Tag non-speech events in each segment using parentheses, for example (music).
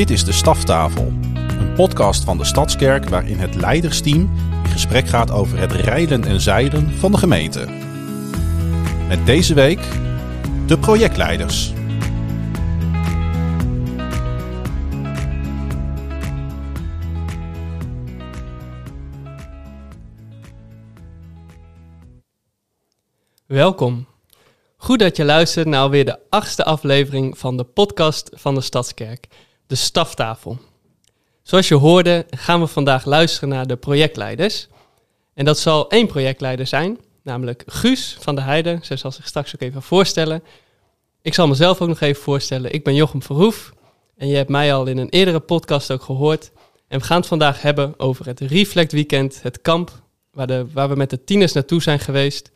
Dit is de Staftafel, een podcast van de Stadskerk waarin het leidersteam in gesprek gaat over het rijden en zeilen van de gemeente. Met deze week de projectleiders. Welkom. Goed dat je luistert naar alweer de achtste aflevering van de podcast van de Stadskerk, de Staftafel. Zoals je hoorde gaan we vandaag luisteren naar de projectleiders. En dat zal één projectleider zijn, namelijk Guus van de Heide. Zij zal zich straks ook even voorstellen. Ik zal mezelf ook nog even voorstellen. Ik ben Jochem Verhoef en je hebt mij al in een eerdere podcast ook gehoord. En we gaan het vandaag hebben over het Reflect Weekend, het kamp waar, de, waar we met de tieners naartoe zijn geweest.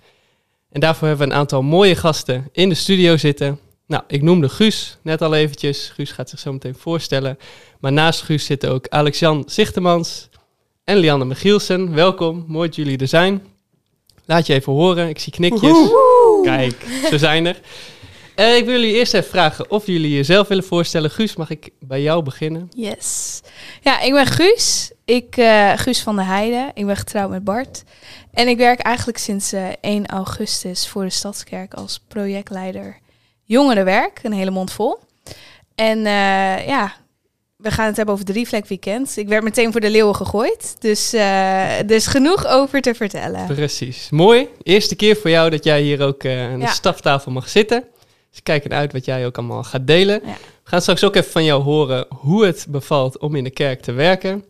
En daarvoor hebben we een aantal mooie gasten in de studio zitten. Nou, ik noemde Guus net al eventjes. Guus gaat zich zo meteen voorstellen. Maar naast Guus zitten ook Alex-Jan Zichtemans en Lianne Michielsen. Welkom, mooi dat jullie er zijn. Laat je even horen, ik zie knikjes. Kijk, ze zijn er. Eh, ik wil jullie eerst even vragen of jullie jezelf willen voorstellen. Guus, mag ik bij jou beginnen? Yes. Ja, ik ben Guus. Ik, eh, Guus van der Heijden. Ik ben getrouwd met Bart. En ik werk eigenlijk sinds eh 1 augustus voor de Stadskerk als projectleider jongerenwerk. Een hele mond vol. En eh, ja, we gaan het hebben over het Reflect Weekend. Ik werd meteen voor de leeuwen gegooid. Dus dus genoeg over te vertellen. Precies. Mooi. Eerste keer voor jou dat jij hier ook eh, aan de Ja. staftafel mag zitten. Dus kijk uit wat jij ook allemaal gaat delen. Ja. We gaan straks ook even van jou horen hoe het bevalt om in de kerk te werken.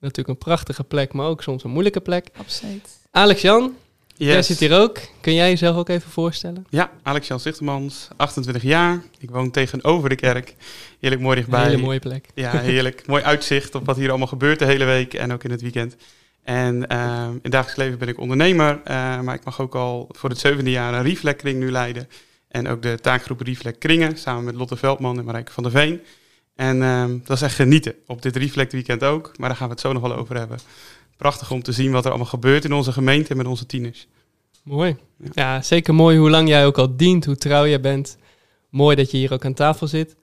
Natuurlijk een prachtige plek, maar ook soms een moeilijke plek. Absoluut. Alex-Jan, jij Yes. zit hier ook. Kun jij jezelf ook even voorstellen? Ja, Alex-Jan Zichtemans, 28 jaar. Ik woon tegenover de kerk. Heerlijk mooi Een dichtbij. hele mooie plek. Ja, heerlijk. mooi uitzicht op wat hier allemaal gebeurt de hele week en ook in het weekend. En ehm, in het dagelijks leven ben ik ondernemer, eh, maar ik mag ook al voor het zevende jaar een Reflect Kring nu leiden. En ook de taakgroep Reflect Kringen, samen met Lotte Veldman en Marijke van der Veen. En ehm, dat is echt genieten, op dit Reflect Weekend ook, maar daar gaan we het zo nog wel over hebben. Prachtig om te zien wat er allemaal gebeurt in onze gemeente en met onze tieners. Mooi. Ja. Ja, zeker mooi hoe lang jij ook al dient, hoe trouw jij bent. Mooi dat je hier ook aan tafel zit.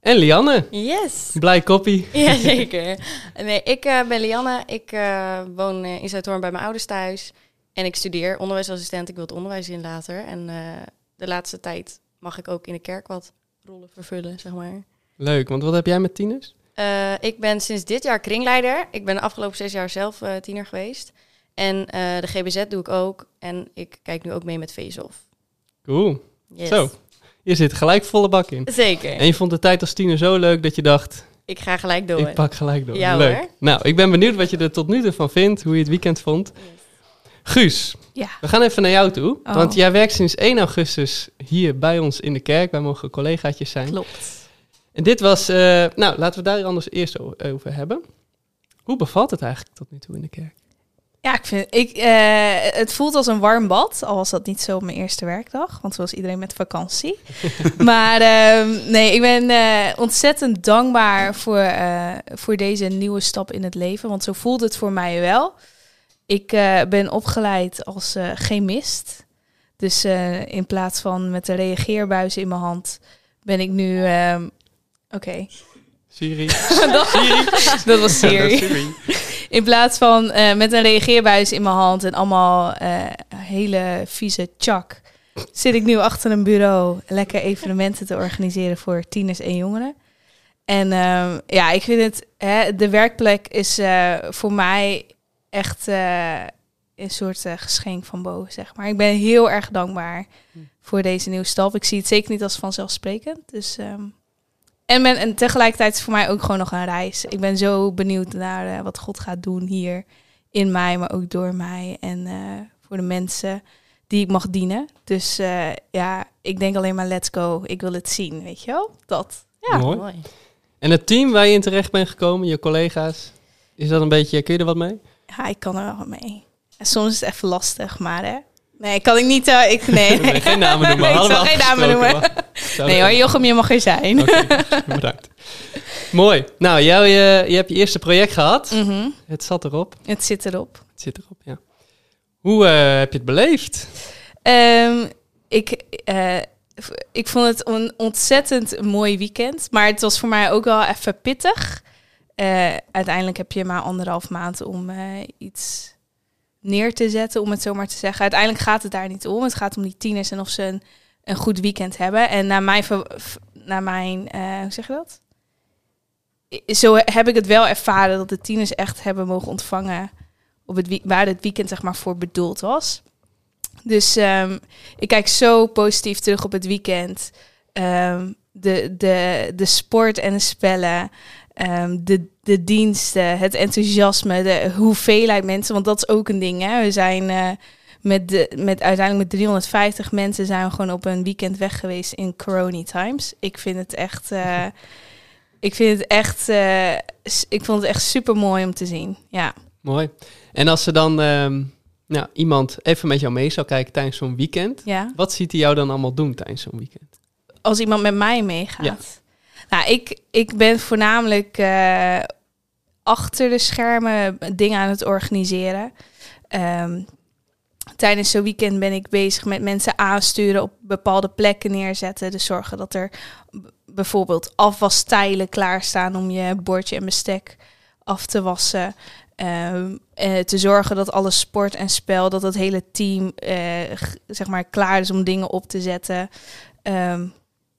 En Lianne, Yes. blij koppie. Jazeker. (laughs) Nee, ik eh, ben Lianne. Ik eh, woon eh, in Zuidhoorn bij mijn ouders thuis. En ik studeer onderwijsassistent. Ik wil het onderwijs in later. En eh, de laatste tijd mag ik ook in de kerk wat rollen vervullen, zeg maar. Leuk, want wat heb jij met tieners? Eh, ik ben sinds dit jaar kringleider. Ik ben de afgelopen zes jaar zelf eh, tiener geweest. En eh, de GBZ doe ik ook. En ik kijk nu ook mee met Veesof. Cool. Yes. Zo, je zit gelijk volle bak in. Zeker. En je vond de tijd als tiener zo leuk dat je dacht, Ik ga gelijk door. ik pak gelijk door. Ja, leuk. hoor. Nou, ik ben benieuwd wat je er tot nu toe van vindt, hoe je het weekend vond. Guus, Ja. we gaan even naar jou toe. Oh. Want jij werkt sinds 1 augustus hier bij ons in de kerk. Wij mogen collegaatjes zijn. Klopt. En dit was, eh, nou laten we daar anders eerst over hebben. Hoe bevalt het eigenlijk tot nu toe in de kerk? Ja, ik vind, ik, eh, het voelt als een warm bad, al was dat niet zo op mijn eerste werkdag, want was iedereen met vakantie. (laughs) maar ehm, nee, ik ben eh, ontzettend dankbaar voor, voor deze nieuwe stap in het leven, want zo voelt het voor mij wel. Ik ben opgeleid als chemist, dus in plaats van met de reageerbuis in mijn hand ben ik nu... Oké, Siri? (laughs) dat, dat was Siri. Siri. In plaats van eh, met een reageerbuis in mijn hand en allemaal eh, hele vieze chak, zit ik nu achter een bureau lekker evenementen te organiseren voor tieners en jongeren. En ehm, ja, ik vind het, hè, de werkplek is eh, voor mij echt eh, een soort geschenk van boven, zeg maar. Ik ben heel erg dankbaar voor deze nieuwe stap. Ik zie het zeker niet als vanzelfsprekend. Dus, ehm, en, ben, en tegelijkertijd is het voor mij ook gewoon nog een reis. Ik ben zo benieuwd naar eh, wat God gaat doen hier in mij, maar ook door mij. En eh, voor de mensen die ik mag dienen. Dus eh, ja, ik denk alleen maar let's go. Ik wil het zien, weet je wel? Dat. Ja. Mooi. Mooi. En het team waar je in terecht bent gekomen, je collega's, is dat een beetje, kun je er wat mee? Ja, ik kan er wel mee. En soms is het even lastig, maar hè. Nee, kan ik niet. eh, ik, nee. Nee, geen namen noemen. (laughs) Nee, ik zal geen namen noemen. Nee hoor, Jochem, je mag er zijn. Oké, (laughs) bedankt. Mooi. Nou, jou, je, je hebt je eerste project gehad. Mhm. Het zat erop. Het zit erop. Het zit erop, ja. Hoe eh, heb je het beleefd? Ehm, ik, eh, ik vond het een ontzettend mooi weekend. Maar het was voor mij ook wel even pittig. Eh, uiteindelijk heb je maar anderhalf maand om eh, iets neer te zetten, om het zo maar te zeggen. Uiteindelijk gaat het daar niet om. Het gaat om die tieners en of ze een, goed weekend hebben. En naar mijn, naar mijn eh, hoe zeg je dat? Zo heb ik het wel ervaren dat de tieners echt hebben mogen ontvangen op het waar het weekend zeg maar voor bedoeld was. Dus ehm, ik kijk zo positief terug op het weekend. Ehm, de, de, de sport en de spellen, ehm, de, de diensten, het enthousiasme, de hoeveelheid mensen. Want dat is ook een ding. Hè? We zijn eh, met, de, met uiteindelijk met 350 mensen zijn we gewoon op een weekend weg geweest in Corona Times. Ik vind het echt. eh, (laughs) ik vind het echt. eh, ik vond het echt super mooi om te zien. Ja. Mooi. En als er dan ehm, nou, iemand even met jou mee zou kijken tijdens zo'n weekend, ja. wat ziet hij jou dan allemaal doen tijdens zo'n weekend? als iemand met mij meegaat. Ja. Nou, ik, ik ben voornamelijk achter de schermen dingen aan het organiseren. Ehm, tijdens zo'n weekend ben ik bezig met mensen aansturen, op bepaalde plekken neerzetten. Dus zorgen dat er bijvoorbeeld afwastijlen klaarstaan om je bordje en bestek af te wassen. Eh, te zorgen dat alle sport en spel, dat het hele team eh, zeg maar klaar is om dingen op te zetten. Ehm,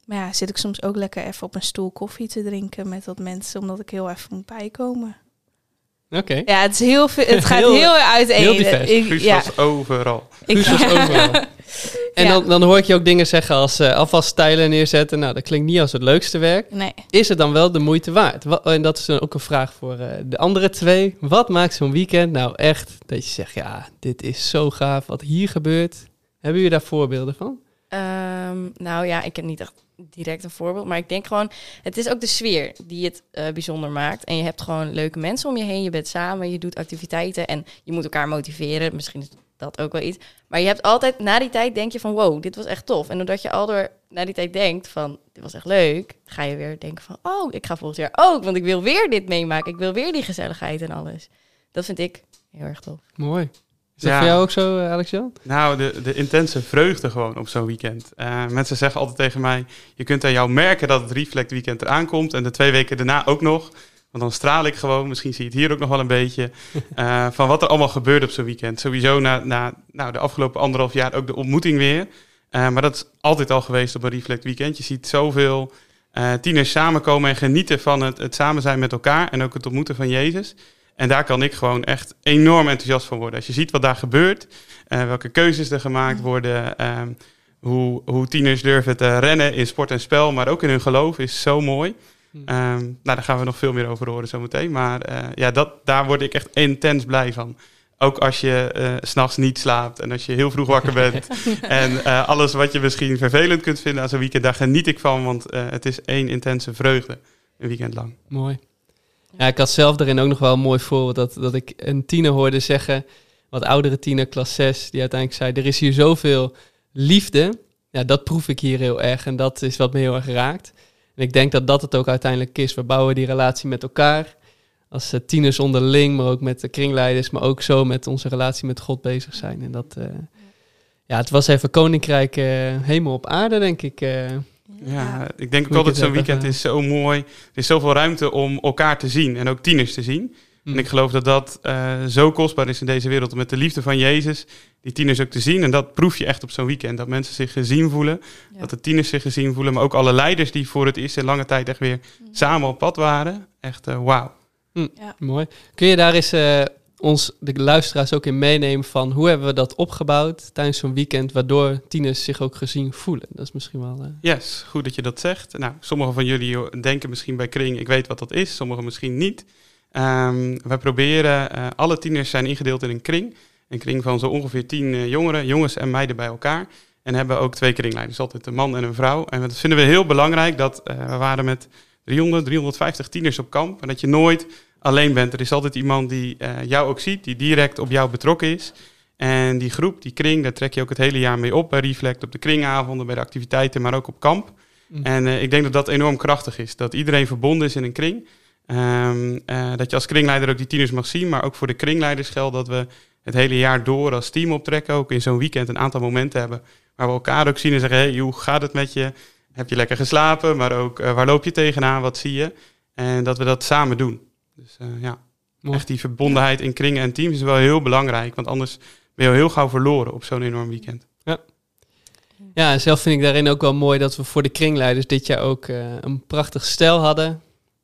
maar ja, zit ik soms ook lekker even op een stoel koffie te drinken met wat mensen, omdat ik heel even moet bijkomen. Oké. Ja, het, is heel veel, het (laughs) gaat Heel- heel, uiteen. heel divers. Ik, Guus ja, was overal. ik, was (laughs) overal. En Ja. dan, dan hoor ik je ook dingen zeggen als eh afwasstijlen neerzetten. Nou, dat klinkt niet als het leukste werk. Nee. Is het dan wel de moeite waard? Wa- en dat is dan ook een vraag voor eh, de andere twee. Wat maakt zo'n weekend nou echt dat je zegt, ja, dit is zo gaaf wat hier gebeurt? Hebben jullie daar voorbeelden van? Ehm, nou ja, ik heb niet echt direct een voorbeeld, maar ik denk gewoon, het is ook de sfeer die het eh, bijzonder maakt. En je hebt gewoon leuke mensen om je heen, je bent samen, je doet activiteiten en je moet elkaar motiveren. Misschien is dat ook wel iets. Maar je hebt altijd, na die tijd denk je van, wow, dit was echt tof. En doordat je al door na die tijd denkt van, dit was echt leuk, ga je weer denken van, oh, ik ga volgend jaar ook, want ik wil weer dit meemaken. Ik wil weer die gezelligheid en alles. Dat vind ik heel erg tof. Mooi. Is dat Ja. voor jou ook zo, uh, Alex-Jan? Nou, de, de intense vreugde gewoon op zo'n weekend. Eh, mensen zeggen altijd tegen mij, je kunt aan jou merken dat het Reflect Weekend eraan komt. En de twee weken daarna ook nog. Want dan straal ik gewoon, misschien zie je het hier ook nog wel een beetje, (laughs) eh, van wat er allemaal gebeurt op zo'n weekend. Sowieso na, na nou, de afgelopen anderhalf jaar ook de ontmoeting weer. Eh, maar dat is altijd al geweest op een Reflect Weekend. Je ziet zoveel eh, tieners samenkomen en genieten van het, het samen zijn met elkaar en ook het ontmoeten van Jezus. En daar kan ik gewoon echt enorm enthousiast van worden. Als je ziet wat daar gebeurt, eh, welke keuzes er gemaakt worden, ehm, hoe, hoe tieners durven te rennen in sport en spel, maar ook in hun geloof, is zo mooi. Hmm. Ehm, nou, daar gaan we nog veel meer over horen zometeen. Maar eh, ja, dat, daar word ik echt intens blij van. Ook als je s s'nachts niet slaapt en als je heel vroeg wakker (laughs) bent. en alles wat je misschien vervelend kunt vinden aan zo'n weekend, daar geniet ik van. Want het is één intense vreugde, een weekend lang. Mooi. Ja, ik had zelf daarin ook nog wel een mooi voorbeeld dat, dat ik een tiener hoorde zeggen, wat oudere tiener, klas 6, die uiteindelijk zei, er is hier zoveel liefde. Ja, dat proef ik hier heel erg en dat is wat me heel erg raakt. En ik denk dat dat het ook uiteindelijk is. We bouwen die relatie met elkaar, als eh, tieners onderling, maar ook met de kringleiders, maar ook zo met onze relatie met God bezig zijn. En dat, eh, ja, het was even koninkrijk eh, hemel op aarde, denk ik. eh. Ja, ik denk ook altijd zo'n weekend is zo mooi. Er is zoveel ruimte om elkaar te zien en ook tieners te zien. En ik geloof dat dat eh, zo kostbaar is in deze wereld om met de liefde van Jezus die tieners ook te zien. En dat proef je echt op zo'n weekend. Dat mensen zich gezien voelen, Ja. dat de tieners zich gezien voelen, maar ook alle leiders die voor het eerst in lange tijd echt weer samen op pad waren. Echt eh, wauw. Mooi. Kun je daar eens eh, ons, de luisteraars, ook in meenemen van hoe hebben we dat opgebouwd tijdens zo'n weekend, waardoor tieners zich ook gezien voelen? Dat is misschien wel. eh, Yes, goed dat je dat zegt. Nou, sommigen van jullie joh, denken misschien bij Kring, ik weet wat dat is, sommigen misschien niet. Ehm, wij proberen, eh, alle tieners zijn ingedeeld in een kring. Een kring van zo ongeveer tien eh, jongeren, jongens en meiden bij elkaar. En hebben ook twee kringleiders, altijd een man en een vrouw. En dat vinden we heel belangrijk, dat eh, we waren met 300, 350 tieners op kamp. En dat je nooit alleen bent. Er is altijd iemand die eh, jou ook ziet, die direct op jou betrokken is. En die groep, die kring, daar trek je ook het hele jaar mee op bij Reflect, op de kringavonden, bij de activiteiten, maar ook op kamp. hm. En eh, ik denk dat dat enorm krachtig is. Dat iedereen verbonden is in een kring. Ehm, eh, dat je als kringleider ook die tieners mag zien. Maar ook voor de kringleiders geldt dat we het hele jaar door als team optrekken. Ook in zo'n weekend een aantal momenten hebben waar we elkaar ook zien en zeggen, hey, hoe gaat het met je? Heb je lekker geslapen? Maar ook, waar loop je tegenaan? Wat zie je? En dat we dat samen doen. Dus eh, ja, Mooi. echt die verbondenheid in kringen en teams is wel heel belangrijk. Want anders ben je heel gauw verloren op zo'n enorm weekend. Ja, en zelf vind ik daarin ook wel mooi dat we voor de kringleiders dit jaar ook eh, een prachtig stel hadden.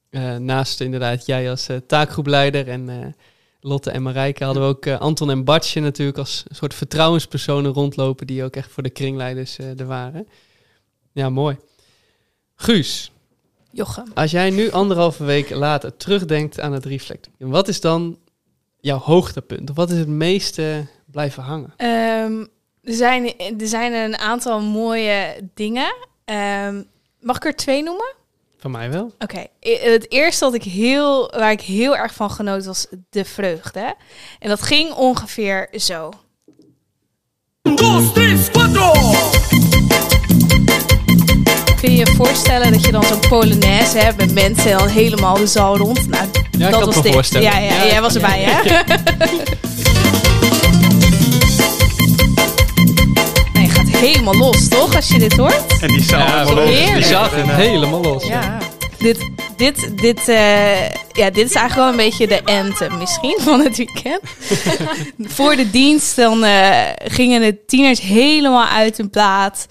Eh, naast inderdaad jij als taakgroepleider en Lotte en Marijke hadden we ook Anton en Bartje natuurlijk als een soort vertrouwenspersonen rondlopen die ook echt voor de kringleiders er waren. Ja, mooi. Guus, Jochem. als jij nu anderhalve week later terugdenkt aan het reflect, wat is dan jouw hoogtepunt? Of wat is het meeste blijven hangen? Ehm, er, zijn, er zijn een aantal mooie dingen. Ehm, mag ik er twee noemen? Van mij wel. Oké, het eerste wat ik heel, waar ik heel erg van genoot was de vreugde. En dat ging ongeveer zo. Kun je je voorstellen dat je dan zo'n polonaise hebt met mensen en dan helemaal de zaal rond? Nou, Ja, dat was dit. voorstellen. Ja, ja, jij was erbij, hè? (laughs) nee, je gaat helemaal los, toch? Als je dit hoort. En die zaal Ja, helemaal los. die zaal ging helemaal los. Ja. Dit, dit, dit, eh, ja, dit is eigenlijk wel een beetje de anthem misschien van het weekend. (laughs) Voor de dienst dan eh, gingen de tieners helemaal uit hun plaat.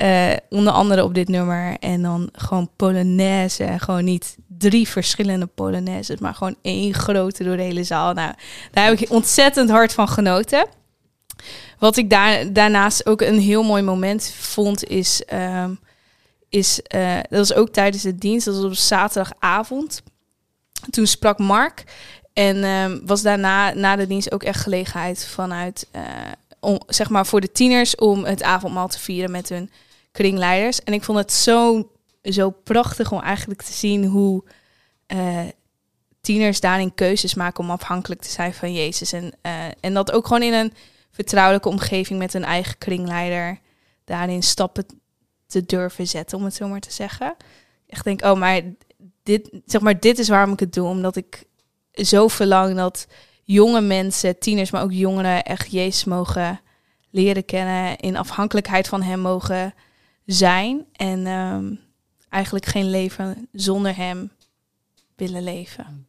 Eh, onder andere op dit nummer. En dan gewoon Polonaise. Gewoon niet drie verschillende Polonaises, maar gewoon één grote door de hele zaal. Nou, daar heb ik ontzettend hard van genoten. Wat ik daar, daarnaast ook een heel mooi moment vond, is... ehm, is, eh, dat was ook tijdens de dienst, dat was op zaterdagavond. Toen sprak Mark en ehm, was daarna na de dienst ook echt gelegenheid vanuit, eh, zeg maar voor de tieners om het avondmaal te vieren met hun kringleiders. En ik vond het zo, zo prachtig om eigenlijk te zien hoe eh, tieners daarin keuzes maken om afhankelijk te zijn van Jezus. En, eh, en dat ook gewoon in een vertrouwelijke omgeving met een eigen kringleider daarin stappen te durven zetten, om het zo maar te zeggen. Echt denk, oh, maar dit, zeg maar, dit is waarom ik het doe. Omdat ik zo verlang dat jonge mensen, tieners, maar ook jongeren, echt Jezus mogen leren kennen, in afhankelijkheid van Hem mogen zijn. En ehm, eigenlijk geen leven zonder Hem willen leven.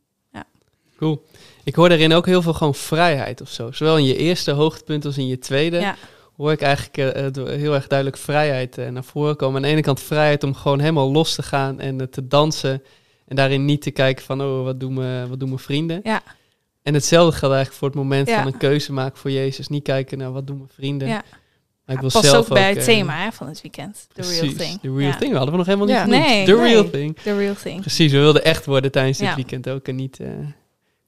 Cool. Ik hoor daarin ook heel veel gewoon vrijheid of zo. Zowel in je eerste hoogtepunt als in je tweede. Ja. Hoor ik eigenlijk eh, eh, heel erg duidelijk vrijheid eh, naar voren komen. Aan de ene kant vrijheid om gewoon helemaal los te gaan en te dansen. En daarin niet te kijken van, oh, wat doen, me, wat doen mijn vrienden? Ja. En hetzelfde geldt eigenlijk voor het moment Ja. van een keuze maken voor Jezus. Niet kijken naar wat doen mijn vrienden. Ja. Maar ik wil Past zelf ook bij ook, het eh, thema hè, van het weekend. The real precies, thing. The real Ja. thing. We hadden we nog helemaal niet genoemd. Nee, The nee. real thing. The real thing. Precies, we wilden echt worden tijdens dit weekend ook. En niet eh,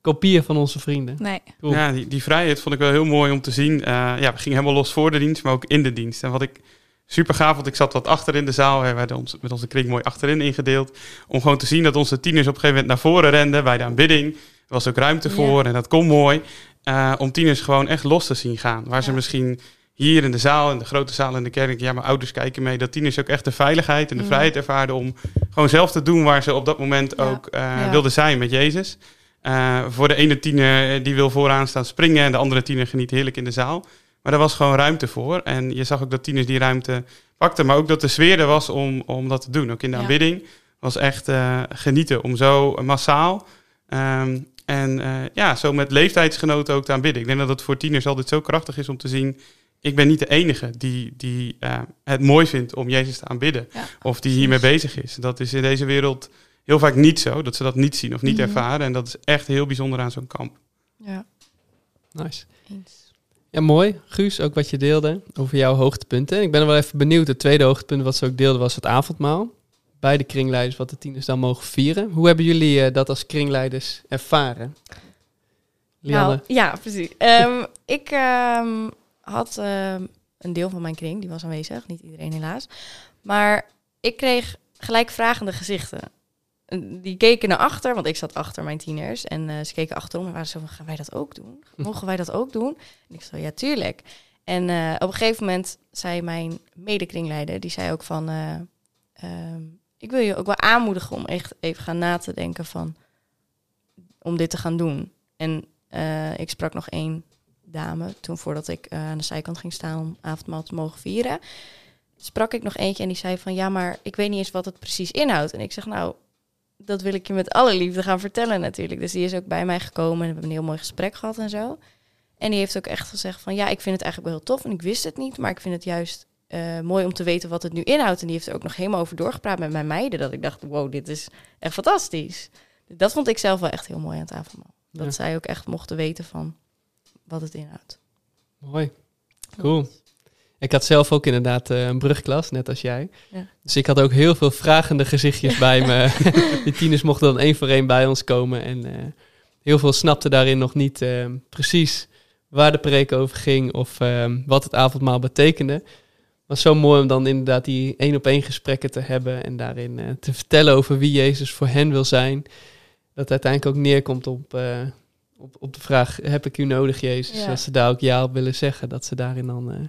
kopieën van onze vrienden. Nee. Cool. Ja, die, die vrijheid vond ik wel heel mooi om te zien. Eh, ja, we gingen helemaal los voor de dienst, maar ook in de dienst. En wat ik super gaaf vond, ik zat wat achter in de zaal. hè, We hadden ons, met onze kring mooi achterin ingedeeld. Om gewoon te zien dat onze tieners op een gegeven moment naar voren renden bij de aanbidding. Er was ook ruimte Ja. voor en dat kon mooi. Eh, om tieners gewoon echt los te zien gaan. Waar ze misschien hier in de zaal, in de grote zaal in de kerk, ja, mijn ouders kijken mee. Dat tieners ook echt de veiligheid en de Mm. vrijheid ervaarden om gewoon zelf te doen waar ze op dat moment Ja. ook eh, Ja. wilden zijn met Jezus. Eh, voor de ene tiener eh, die wil vooraan staan springen en de andere tiener geniet heerlijk in de zaal. Maar daar was gewoon ruimte voor. En je zag ook dat tieners die ruimte pakten, maar ook dat de sfeer er was om, om dat te doen. Ook in de aanbidding was echt genieten om zo massaal ehm, en ja, zo met leeftijdsgenoten ook te aanbidden. Ik denk dat het voor tieners altijd zo krachtig is om te zien. Ik ben niet de enige die, die eh, het mooi vindt om Jezus te aanbidden. Ja, of die hiermee bezig is. Dat is in deze wereld heel vaak niet zo. Dat ze dat niet zien of niet Mhm. ervaren. En dat is echt heel bijzonder aan zo'n kamp. Ja, Nice. eens. Ja, mooi. Guus, ook wat je deelde over jouw hoogtepunten. Ik ben wel even benieuwd. Het tweede hoogtepunt wat ze ook deelden was het avondmaal. Bij de kringleiders wat de tieners dan mogen vieren. Hoe hebben jullie eh, dat als kringleiders ervaren? Lianne? Nou, ja, precies. Ehm, ik ehm, had ehm, een deel van mijn kring, die was aanwezig. Niet iedereen helaas. Maar ik kreeg gelijk vragende gezichten. En Die keken naar achter, want ik zat achter mijn tieners. En eh, ze keken achterom en waren zo van, gaan wij dat ook doen? (laughs) Mogen wij dat ook doen? En ik zei, ja, tuurlijk. En eh, op een gegeven moment zei mijn medekringleider, die zei ook van... eh, ehm, ik wil je ook wel aanmoedigen om echt even gaan na te denken van... om dit te gaan doen. En ik sprak nog één dame, toen voordat ik eh, aan de zijkant ging staan om avondmaal te mogen vieren, sprak ik nog eentje en die zei van ja, maar ik weet niet eens wat het precies inhoudt. En ik zeg nou, dat wil ik je met alle liefde gaan vertellen natuurlijk. Dus die is ook bij mij gekomen en we hebben een heel mooi gesprek gehad en zo. En die heeft ook echt gezegd van ja, ik vind het eigenlijk wel heel tof en ik wist het niet, maar ik vind het juist eh, mooi om te weten wat het nu inhoudt. En die heeft er ook nog helemaal over doorgepraat met mijn meiden, dat ik dacht, wow, dit is echt fantastisch. Dat vond ik zelf wel echt heel mooi aan het avondmaal. Dat Ja. zij ook echt mochten weten van wat het inhoudt. Mooi. Cool. Ik had zelf ook inderdaad eh, een brugklas, net als jij. Ja. Dus ik had ook heel veel vragende gezichtjes bij me. (laughs) Die tieners mochten dan één voor één bij ons komen. En eh, heel veel snapten daarin nog niet eh, precies waar de preek over ging of wat het avondmaal betekende. Was zo mooi om dan inderdaad die één op één gesprekken te hebben en daarin te vertellen over wie Jezus voor hen wil zijn. Dat uiteindelijk ook neerkomt op, op, op de vraag, heb ik u nodig Jezus? Ja. Dat ze daar ook ja op willen zeggen, dat ze daarin dan eh,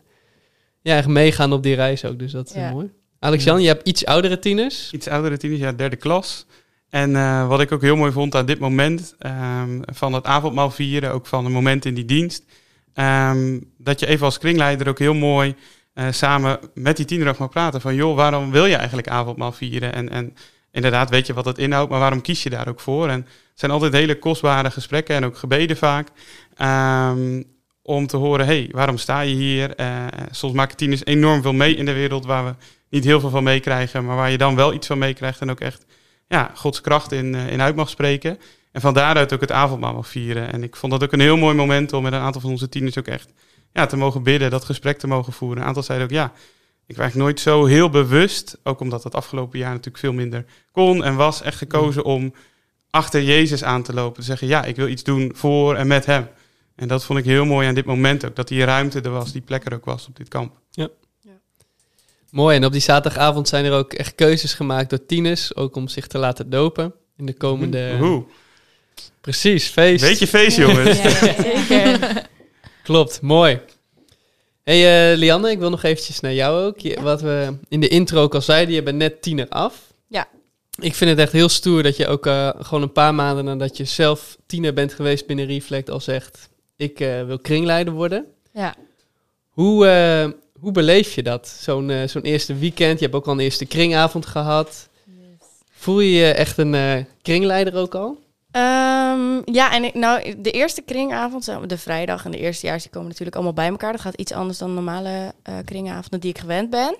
ja, echt meegaan op die reis ook. Dus dat is Ja. mooi. Alex-Jan, je hebt iets oudere tieners. Iets oudere tieners, ja, derde klas. En eh, wat ik ook heel mooi vond aan dit moment, ehm, van het avondmaal vieren, ook van een moment in die dienst, ehm, dat je even als kringleider ook heel mooi eh, samen met die tiener ook mag praten van, joh, waarom wil je eigenlijk avondmaal vieren? En, en inderdaad, weet je wat het inhoudt, maar waarom kies je daar ook voor? En het zijn altijd hele kostbare gesprekken en ook gebeden vaak, ehm, om te horen, hey, waarom sta je hier? Eh, soms maken tieners enorm veel mee in de wereld waar we niet heel veel van meekrijgen, maar waar je dan wel iets van meekrijgt en ook echt ja, Gods kracht in, eh, in uit mag spreken. En van daaruit ook het avondmaal mag vieren. En ik vond dat ook een heel mooi moment om met een aantal van onze tieners ook echt ja, te mogen bidden, dat gesprek te mogen voeren. Een aantal zeiden ook ja, ik werd nooit zo heel bewust, ook omdat het afgelopen jaar natuurlijk veel minder kon en was, echt gekozen om achter Jezus aan te lopen. Te zeggen ja, ik wil iets doen voor en met hem. En dat vond ik heel mooi aan dit moment ook, dat die ruimte er was, die plek er ook was op dit kamp. Mooi, en op die zaterdagavond zijn er ook echt keuzes gemaakt door tieners, ook om zich te laten dopen in de komende... Oeh, Precies, feest. Weet je feest jongens? (laughs) Ja, ja, zeker. (laughs) Klopt, mooi. Hey, eh, Lianne, ik wil nog eventjes naar jou ook. Je- Wat we in de intro ook al zeiden, je bent net tiener af. Ja. Ik vind het echt heel stoer dat je ook eh, gewoon een paar maanden nadat je zelf tiener bent geweest binnen Reflect al zegt, ik eh, wil kringleider worden. Ja. Hoe, hoe beleef je dat? Zo'n zo'n eerste weekend, je hebt ook al een eerste kringavond gehad. Voel je je echt een kringleider ook al? Ehm, ja, en ik, nou, de eerste kringavond, de vrijdag en de eerstejaars, die komen natuurlijk allemaal bij elkaar. Dat gaat iets anders dan normale eh, kringavonden die ik gewend ben.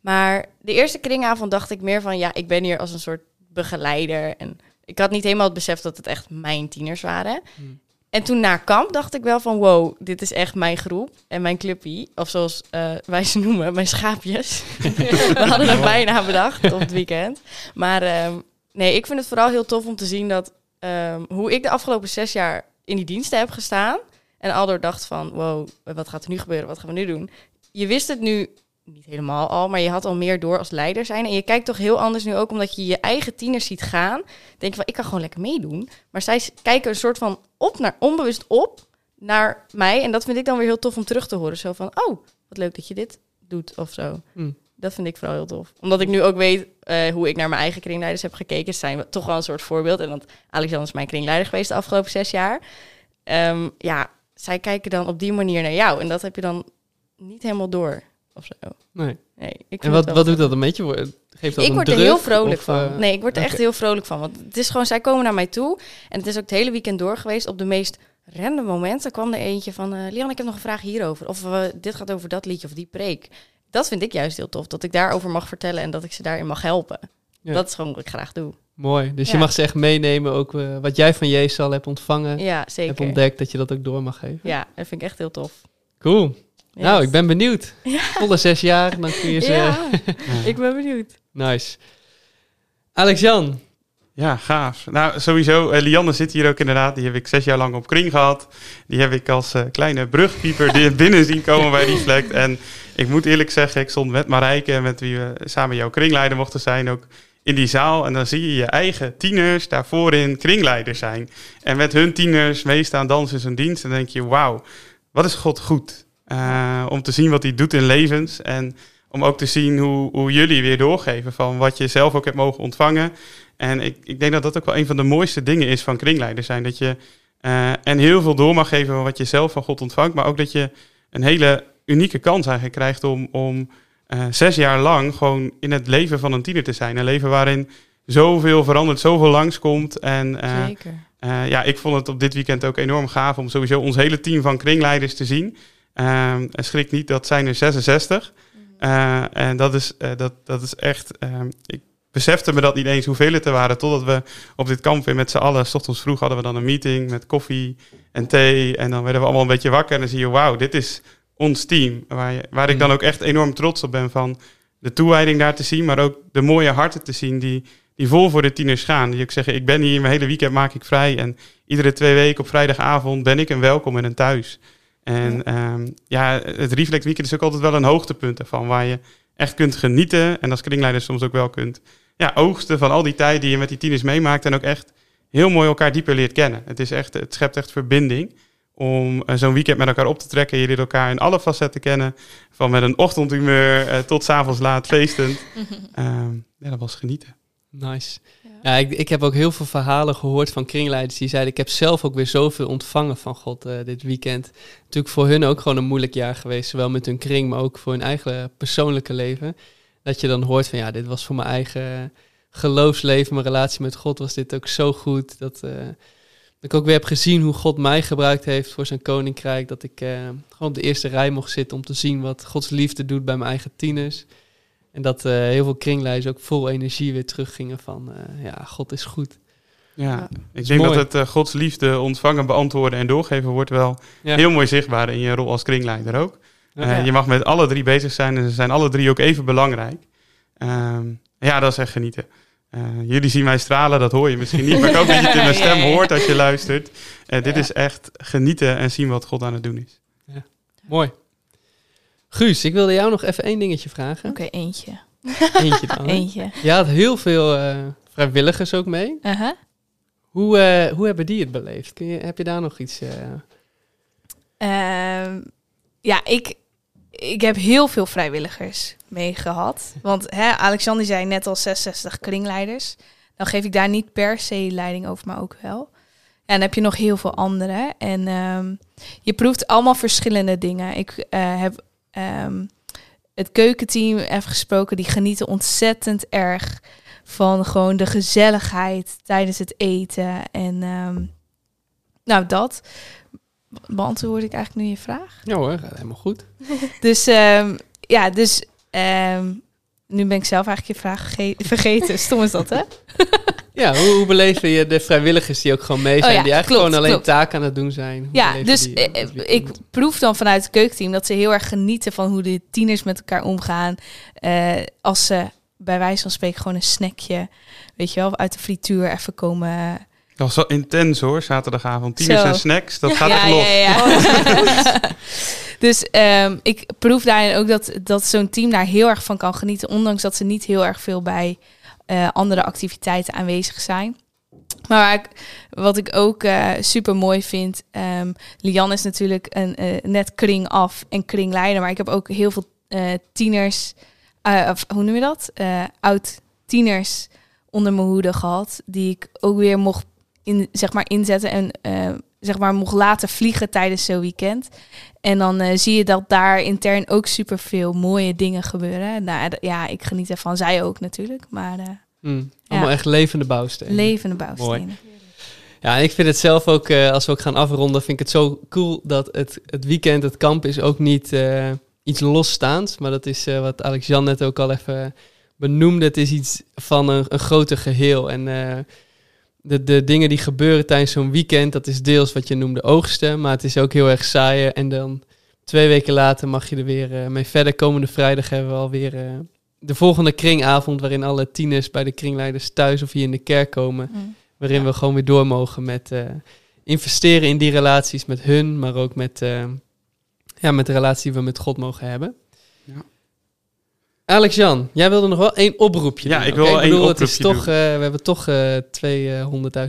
Maar de eerste kringavond dacht ik meer van, ja, ik ben hier als een soort begeleider. En ik had niet helemaal het besef dat het echt mijn tieners waren. Hmm. En toen na kamp dacht ik wel van, wow, dit is echt mijn groep en mijn clubpie. Of zoals eh, wij ze noemen, mijn schaapjes. (laughs) We hadden een bijna bedacht op het weekend. Maar ehm, nee, ik vind het vooral heel tof om te zien dat ehm, hoe ik de afgelopen zes jaar in die diensten heb gestaan. En aldoor dacht van, wow, wat gaat er nu gebeuren? Wat gaan we nu doen? Je wist het nu niet helemaal al, maar je had al meer door als leider zijn. En je kijkt toch heel anders nu ook, omdat je je eigen tieners ziet gaan. Denk je van, ik kan gewoon lekker meedoen. Maar zij kijken een soort van op naar, onbewust op naar mij. En dat vind ik dan weer heel tof om terug te horen. Zo van, oh, wat leuk dat je dit doet of zo. Hm. Dat vind ik vooral heel tof. Omdat ik nu ook weet eh, hoe ik naar mijn eigen kringleiders heb gekeken. Ze zijn toch wel een soort voorbeeld. En want Alexander is mijn kringleider geweest de afgelopen zes jaar. Ehm, ja, zij kijken dan op die manier naar jou. En dat heb je dan niet helemaal door of zo. Nee. Nee, ik En wat, wat doet dat een beetje? Geeft dat Ik een word er heel vrolijk of, van. eh, nee, ik word er echt heel vrolijk van. Want het is gewoon, zij komen naar mij toe. En het is ook het hele weekend door geweest op de meest random momenten. kwam er eentje van, eh Lian, ik heb nog een vraag hierover. Of eh, dit gaat over dat liedje of die preek. Dat vind ik juist heel tof. Dat ik daarover mag vertellen en dat ik ze daarin mag helpen. Ja. Dat is gewoon wat ik graag doe. Mooi. Dus je Ja. mag ze echt meenemen, ook eh, wat jij van Jezus al hebt ontvangen, Ja, hebt zeker. ontdekt, dat je dat ook door mag geven. Ja, dat vind ik echt heel tof. Cool. Yes. Nou, ik ben benieuwd. Volle zes jaar, dan kun je ze... Ja, (laughs) ik ben benieuwd. Nice. Alex-Jan. Ja, gaaf. Nou, sowieso, eh, Lianne zit hier ook inderdaad. Die heb ik zes jaar lang op kring gehad. Die heb ik als eh, kleine brugpieper (laughs) binnen zien komen bij Reflect. En ik moet eerlijk zeggen, ik stond met Marijke, met wie we samen jouw kringleider mochten zijn, ook in die zaal. En dan zie je je eigen tieners daar voorin kringleider zijn. En met hun tieners meestaan dansen in zijn dienst. En dan denk je, wauw, wat is God goed. Eh, om te zien wat hij doet in levens. En om ook te zien hoe, hoe jullie weer doorgeven van wat je zelf ook hebt mogen ontvangen. En ik, ik denk dat dat ook wel een van de mooiste dingen is van kringleider zijn. Dat je Eh, en heel veel door mag geven van wat je zelf van God ontvangt. Maar ook dat je een hele unieke kans eigenlijk krijgt om, om eh, zes jaar lang gewoon in het leven van een tiener te zijn. Een leven waarin zoveel verandert, zoveel langskomt. En eh, Zeker. ja, ik vond het op dit weekend ook enorm gaaf om sowieso ons hele team van kringleiders te zien. Ehm, en schrik niet, dat zijn er 66. Eh, en dat is, dat, dat is echt. ehm, ik besefte me dat niet eens hoeveel het er waren. Totdat we op dit kamp weer met z'n allen. S ochtends vroeg hadden we dan een meeting met koffie en thee. En dan werden we allemaal een beetje wakker. En dan zie je, wauw, dit is ons team. Waar, je, waar ik dan ook echt enorm trots op ben van de toewijding daar te zien. Maar ook de mooie harten te zien die, die vol voor de tieners gaan. Die ook zeggen, ik ben hier, mijn hele weekend maak ik vrij. En iedere twee weken op vrijdagavond ben ik een welkom en een thuis. En ja, ja het Reflect Weekend is ook altijd wel een hoogtepunt ervan. Waar je echt kunt genieten. En als kringleider soms ook wel kunt ja, oogsten van al die tijd die je met die tieners meemaakt. En ook echt heel mooi elkaar dieper leert kennen. Het, is echt, het schept echt verbinding om uh, zo'n weekend met elkaar op te trekken. Je leert elkaar in alle facetten kennen. Van met een ochtendhumeur uh, tot s'avonds laat feestend. uh, (laughs) ja, dat was genieten. Nice. Ja, ik, ik, heb ook heel veel verhalen gehoord van kringleiders die zeiden... ik heb zelf ook weer zoveel ontvangen van God uh, dit weekend. Natuurlijk voor hun ook gewoon een moeilijk jaar geweest. Zowel met hun kring, maar ook voor hun eigen persoonlijke leven. Dat je dan hoort van ja, dit was voor mijn eigen geloofsleven, mijn relatie met God was dit ook zo goed. Dat, uh, dat ik ook weer heb gezien hoe God mij gebruikt heeft voor zijn koninkrijk. Dat ik uh, gewoon op de eerste rij mocht zitten om te zien wat Gods liefde doet bij mijn eigen tieners. En dat uh, heel veel kringleiders ook vol energie weer teruggingen van ja, God is goed. Ja, ik denk mooi. dat het Gods liefde ontvangen, beantwoorden en doorgeven wordt wel ja. heel mooi zichtbaar in je rol als kringleider ook. Ja. je mag met alle drie bezig zijn en ze zijn alle drie ook even belangrijk. Um, ja, dat is echt genieten. Uh, jullie zien mij stralen, dat hoor je misschien niet, maar ik hoop dat je het in mijn (laughs) stem hoort als je luistert. Uh, dit is echt genieten en zien wat God aan het doen is. Ja. Mooi. Guus, ik wilde jou nog even één dingetje vragen. Oké, okay, eentje. Eentje dan. eentje. Je had heel veel uh, vrijwilligers ook mee. Uh -huh. hoe, hoe hebben die het beleefd? Kun je, heb je daar nog iets... Ehm, ja, ik, ik heb heel veel vrijwilligers mee gehad. Want hè, Alexander zei net al 66 kringleiders. Dan geef ik daar niet per se leiding over, maar ook wel. En dan heb je nog heel veel andere. En um, je proeft allemaal verschillende dingen. Ik uh, heb um, het keukenteam even gesproken. Die genieten ontzettend erg van gewoon de gezelligheid tijdens het eten. En um, nou, dat beantwoord ik eigenlijk nu je vraag? Ja hoor, helemaal goed. (laughs) dus um, ja, dus um, nu ben ik zelf eigenlijk je vraag vergeten. Stom is dat, hè? (laughs) ja, hoe, hoe beleven je de vrijwilligers die ook gewoon mee zijn, oh ja, die eigenlijk klopt, gewoon alleen klopt. taken aan het doen zijn? Hoe ja, dus die, uh, ik proef dan vanuit het keukenteam dat ze heel erg genieten van hoe de tieners met elkaar omgaan. Uh, als ze bij wijze van spreken gewoon een snackje, weet je wel, uit de frituur even komen dat was wel intens hoor, zaterdagavond. Tieners en snacks, dat gaat ja, echt los. Ja, ja. Oh, (laughs) (laughs) dus um, ik proef daarin ook dat, dat zo'n team daar heel erg van kan genieten. Ondanks dat ze niet heel erg veel bij uh, andere activiteiten aanwezig zijn. Maar waar ik, wat ik ook uh, super mooi vind. Um, Lian is natuurlijk een, uh, net kring af en kringleider. Maar ik heb ook heel veel tieners. of hoe noem je dat? oud tieners onder mijn hoede gehad. Die ik ook weer mocht in, zeg maar, inzetten en uh, zeg maar, mocht laten vliegen tijdens zo'n weekend. En dan uh, zie je dat daar intern ook super veel mooie dingen gebeuren. Nou ja, ik geniet ervan. Zij ook natuurlijk. Maar, uh, mm, allemaal ja. echt levende bouwstenen. Levende bouwstenen. Mooi. Ja, en ik vind het zelf ook, als we ook gaan afronden, vind ik het zo cool dat het, het weekend, het kamp is ook niet iets losstaands. Maar dat is wat Alex Jan net ook al even benoemde. Het is iets van een, een groter geheel. En de, de dingen die gebeuren tijdens zo'n weekend, dat is deels wat je noemde oogsten, maar het is ook heel erg saaien. En dan twee weken later mag je er weer uh, mee verder. Komende vrijdag hebben we alweer uh, de volgende kringavond, waarin alle tieners bij de kringleiders thuis of hier in de kerk komen. Mm. Waarin ja. we gewoon weer door mogen met uh, investeren in die relaties met hun, maar ook met, ja, met de relatie die we met God mogen hebben. Ja. Alex Jan, jij wilde nog wel één oproepje ja, doen. ik wil okay, één bedoel, oproepje het is toch, doen. uh, we hebben toch uh,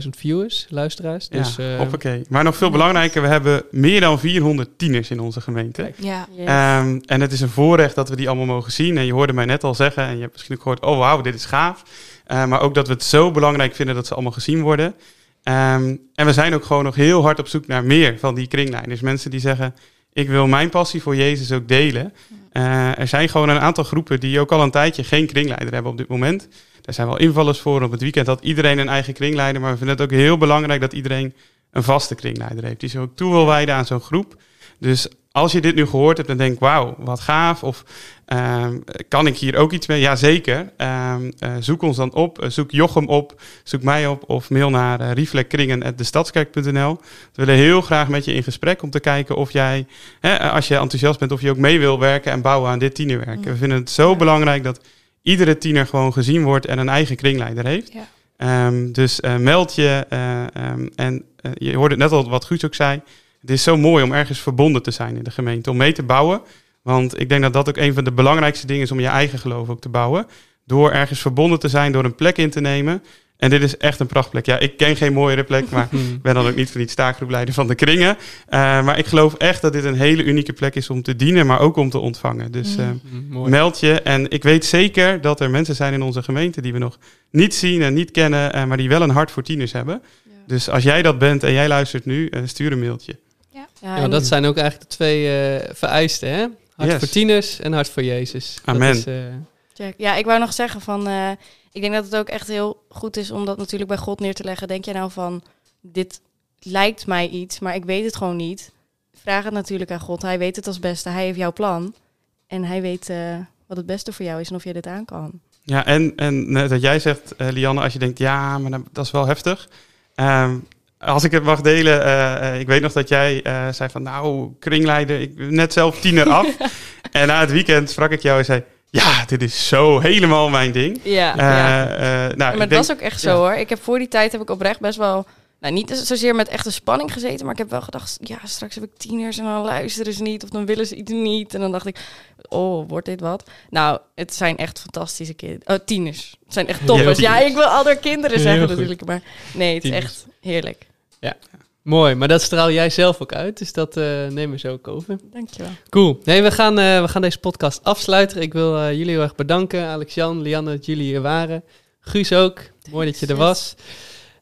200.000 viewers, luisteraars. Dus, ja, uh, hoppakee. Maar nog veel belangrijker, we hebben meer dan 400 tieners in onze gemeente. Ja. Yes. Um, en het is een voorrecht dat we die allemaal mogen zien. En je hoorde mij net al zeggen, en je hebt misschien ook gehoord, oh wauw, dit is gaaf. Uh, maar ook dat we het zo belangrijk vinden dat ze allemaal gezien worden. Ehm, en we zijn ook gewoon nog heel hard op zoek naar meer van die kringleiders. Mensen die zeggen, ik wil mijn passie voor Jezus ook delen. Eh, er zijn gewoon een aantal groepen die ook al een tijdje geen kringleider hebben op dit moment. Er zijn wel invallers voor. Op het weekend had iedereen een eigen kringleider. Maar we vinden het ook heel belangrijk dat iedereen een vaste kringleider heeft. Die zich ook toe wil wijden aan zo'n groep. Dus als je dit nu gehoord hebt en denkt, wauw, wat gaaf. Of ehm, kan ik hier ook iets mee? Jazeker. Um, zoek ons dan op. Eh, zoek Jochem op. Zoek mij op. Of mail naar uh, reflectkringen.destadskerk.nl. We willen heel graag met je in gesprek om te kijken of jij, hè, als je enthousiast bent, of je ook mee wil werken en bouwen aan dit tienerwerk. We vinden het zo belangrijk dat iedere tiener gewoon gezien wordt en een eigen kringleider heeft. Ja. Um, dus uh, meld je. Um, en uh, je hoorde net al wat Guus ook zei. Het is zo mooi om ergens verbonden te zijn in de gemeente, om mee te bouwen. Want ik denk dat dat ook een van de belangrijkste dingen is om je eigen geloof ook te bouwen. Door ergens verbonden te zijn, door een plek in te nemen. En dit is echt een prachtplek. Ja, ik ken geen mooiere plek, maar (laughs) ik ben dan ook niet van die staakgroepleider van de kringen. Uh, maar ik geloof echt dat dit een hele unieke plek is om te dienen, maar ook om te ontvangen. Dus uh, mm, meld je. En ik weet zeker dat er mensen zijn in onze gemeente die we nog niet zien en niet kennen, uh, maar die wel een hart voor tieners hebben. Ja. Dus als jij dat bent en jij luistert nu, stuur een mailtje. Ja, ja, ja dat zijn ook eigenlijk de twee vereisten, hè? Hart yes. voor tieners en hart voor Jezus. Amen. Dat is, ja, ik wou nog zeggen van ik denk dat het ook echt heel goed is om dat natuurlijk bij God neer te leggen. Denk je nou van, dit lijkt mij iets, maar ik weet het gewoon niet. Vraag het natuurlijk aan God. Hij weet het als beste. Hij heeft jouw plan. En hij weet uh, wat het beste voor jou is en of je dit aan kan. Ja, en, en dat jij zegt, uh, Lianne, als je denkt, ja, maar dat is wel heftig. Um, als ik het mag delen, uh, ik weet nog dat jij zei van, nou, kringleider, ik ben net zelf tiener af. (laughs) en na het weekend sprak ik jou en zei, ja, dit is zo helemaal mijn ding. Ja, uh, ja. Uh, nou, maar het denk, was ook echt zo hoor. Ik heb voor die tijd heb ik oprecht best wel, nou niet zozeer met echte spanning gezeten, maar ik heb wel gedacht, ja, straks heb ik tieners en dan luisteren ze niet of dan willen ze iets niet. En dan dacht ik, oh, wordt dit wat? Nou, het zijn echt fantastische kinderen. Oh, tieners. Het zijn echt toppers. Ja, ik wil andere kinderen zeggen natuurlijk, maar nee, het tieners. is echt heerlijk. Ja. Mooi, maar dat straal jij zelf ook uit, dus dat uh, nemen we zo ook over. Dankjewel. Cool. Nee, we gaan, uh, we gaan deze podcast afsluiten. Ik wil uh, jullie heel erg bedanken, Alex-Jan, Lianne, dat jullie hier waren. Guus ook, mooi dat je er was.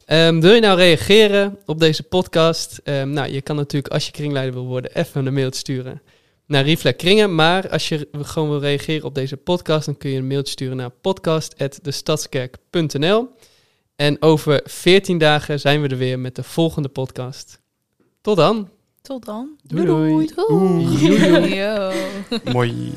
Um, wil je nou reageren op deze podcast? Um, nou, je kan natuurlijk, als je kringleider wil worden, even een mailtje sturen naar Reflect Kringen. Maar als je gewoon wil reageren op deze podcast, dan kun je een mailtje sturen naar podcast.destadskerk.nl. En over 14 dagen zijn we er weer met de volgende podcast. Tot dan. Tot dan. Doei doei. doei. doei. doei. (laughs) Mooi.